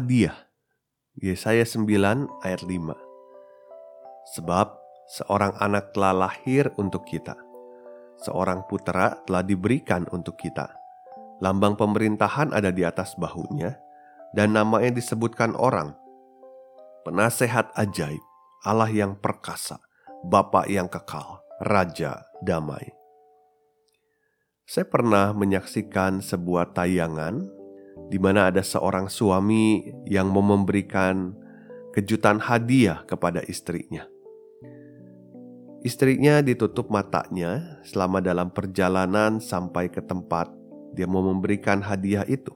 Hadiah. Yesaya 9 ayat 5. Sebab seorang anak telah lahir untuk kita. Seorang putera telah diberikan untuk kita. Lambang pemerintahan ada di atas bahunya dan namanya disebutkan orang. Penasehat ajaib, Allah yang perkasa, Bapa yang kekal, Raja damai. Saya pernah menyaksikan sebuah tayangan di mana ada seorang suami yang mau memberikan kejutan hadiah kepada istrinya. Istrinya ditutup matanya selama dalam perjalanan sampai ke tempat dia mau memberikan hadiah itu.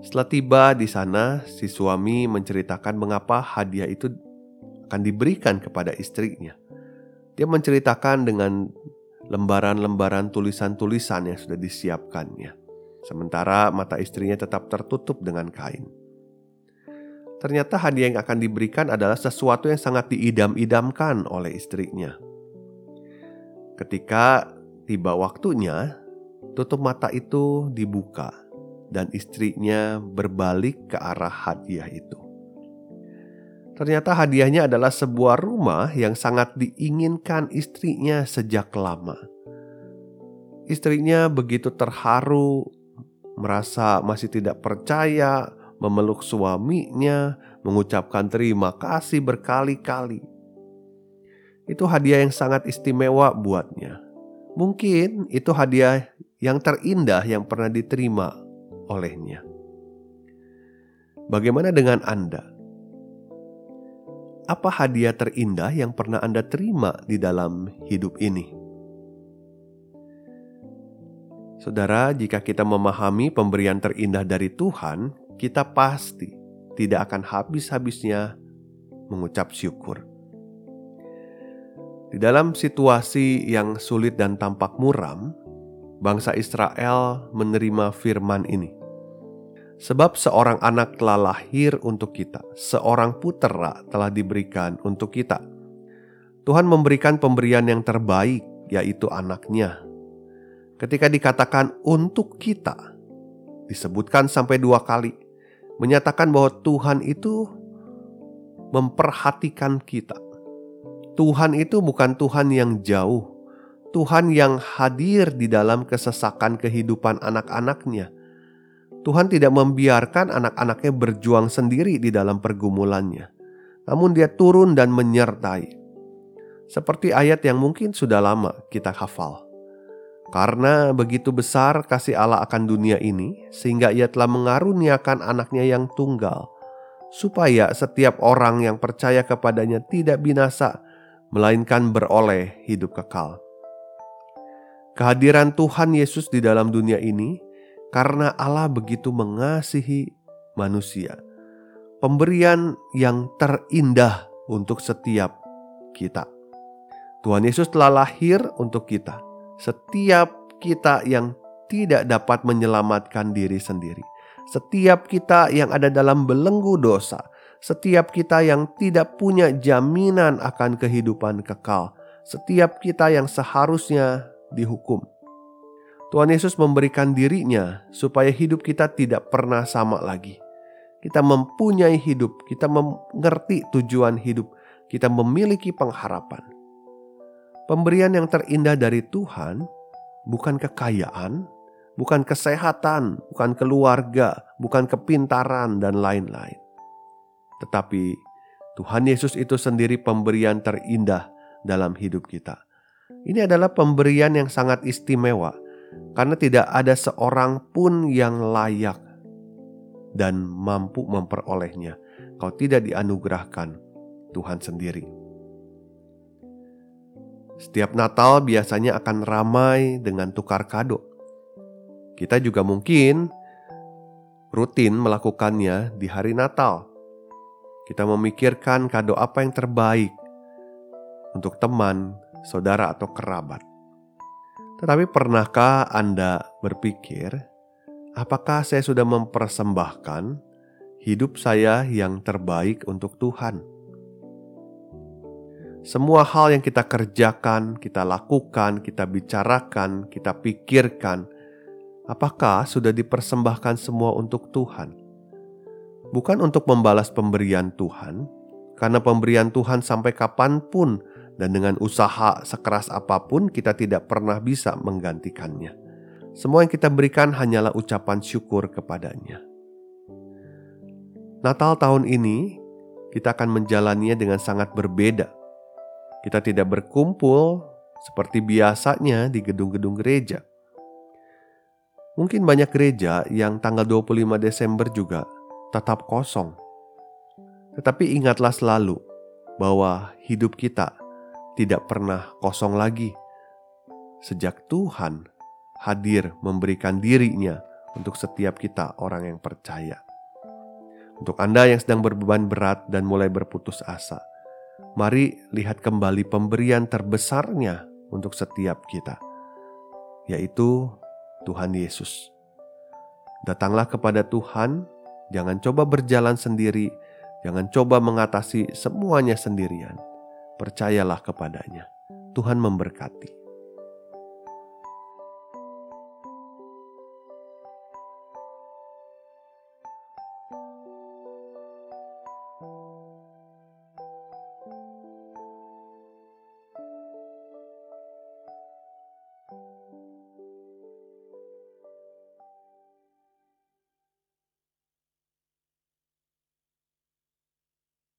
Setelah tiba di sana, si suami menceritakan mengapa hadiah itu akan diberikan kepada istrinya. Dia menceritakan dengan lembaran-lembaran tulisan-tulisan yang sudah disiapkannya sementara mata istrinya tetap tertutup dengan kain. Ternyata hadiah yang akan diberikan adalah sesuatu yang sangat diidam-idamkan oleh istrinya. Ketika tiba waktunya, tutup mata itu dibuka dan istrinya berbalik ke arah hadiah itu. Ternyata hadiahnya adalah sebuah rumah yang sangat diinginkan istrinya sejak lama. Istrinya begitu terharu merasa masih tidak percaya, memeluk suaminya, mengucapkan terima kasih berkali-kali. Itu hadiah yang sangat istimewa buatnya. Mungkin itu hadiah yang terindah yang pernah diterima olehnya. Bagaimana dengan Anda? Apa hadiah terindah yang pernah Anda terima di dalam hidup ini? Saudara, jika kita memahami pemberian terindah dari Tuhan, kita pasti tidak akan habis-habisnya mengucap syukur. Di dalam situasi yang sulit dan tampak muram, bangsa Israel menerima firman ini. Sebab seorang anak telah lahir untuk kita, seorang putera telah diberikan untuk kita. Tuhan memberikan pemberian yang terbaik, yaitu anaknya, ketika dikatakan untuk kita, disebutkan sampai dua kali, menyatakan bahwa Tuhan itu memperhatikan kita. Tuhan itu bukan Tuhan yang jauh, Tuhan yang hadir di dalam kesesakan kehidupan anak-anaknya. Tuhan tidak membiarkan anak-anaknya berjuang sendiri di dalam pergumulannya, namun Dia turun dan menyertai, seperti ayat yang mungkin sudah lama kita hafal. Karena begitu besar kasih Allah akan dunia ini, sehingga Ia telah mengaruniakan anaknya yang tunggal, supaya setiap orang yang percaya kepadanya tidak binasa, melainkan beroleh hidup kekal. Kehadiran Tuhan Yesus di dalam dunia ini, karena Allah begitu mengasihi manusia, pemberian yang terindah untuk setiap kita. Tuhan Yesus telah lahir untuk kita setiap kita yang tidak dapat menyelamatkan diri sendiri, setiap kita yang ada dalam belenggu dosa, setiap kita yang tidak punya jaminan akan kehidupan kekal, setiap kita yang seharusnya dihukum. Tuhan Yesus memberikan dirinya supaya hidup kita tidak pernah sama lagi. Kita mempunyai hidup, kita mengerti tujuan hidup, kita memiliki pengharapan. Pemberian yang terindah dari Tuhan bukan kekayaan, bukan kesehatan, bukan keluarga, bukan kepintaran, dan lain-lain. Tetapi Tuhan Yesus itu sendiri pemberian terindah dalam hidup kita. Ini adalah pemberian yang sangat istimewa karena tidak ada seorang pun yang layak dan mampu memperolehnya. Kau tidak dianugerahkan Tuhan sendiri. Setiap Natal biasanya akan ramai dengan tukar kado. Kita juga mungkin rutin melakukannya di hari Natal. Kita memikirkan kado apa yang terbaik untuk teman, saudara, atau kerabat. Tetapi pernahkah Anda berpikir, apakah saya sudah mempersembahkan hidup saya yang terbaik untuk Tuhan? Semua hal yang kita kerjakan, kita lakukan, kita bicarakan, kita pikirkan, apakah sudah dipersembahkan semua untuk Tuhan? Bukan untuk membalas pemberian Tuhan, karena pemberian Tuhan sampai kapan pun dan dengan usaha sekeras apa pun kita tidak pernah bisa menggantikannya. Semua yang kita berikan hanyalah ucapan syukur kepadanya. Natal tahun ini kita akan menjalaninya dengan sangat berbeda kita tidak berkumpul seperti biasanya di gedung-gedung gereja. Mungkin banyak gereja yang tanggal 25 Desember juga tetap kosong. Tetapi ingatlah selalu bahwa hidup kita tidak pernah kosong lagi. Sejak Tuhan hadir memberikan dirinya untuk setiap kita orang yang percaya. Untuk Anda yang sedang berbeban berat dan mulai berputus asa, mari lihat kembali pemberian terbesarnya untuk setiap kita, yaitu Tuhan Yesus. Datanglah kepada Tuhan, jangan coba berjalan sendiri, jangan coba mengatasi semuanya sendirian. Percayalah kepadanya. Tuhan memberkati.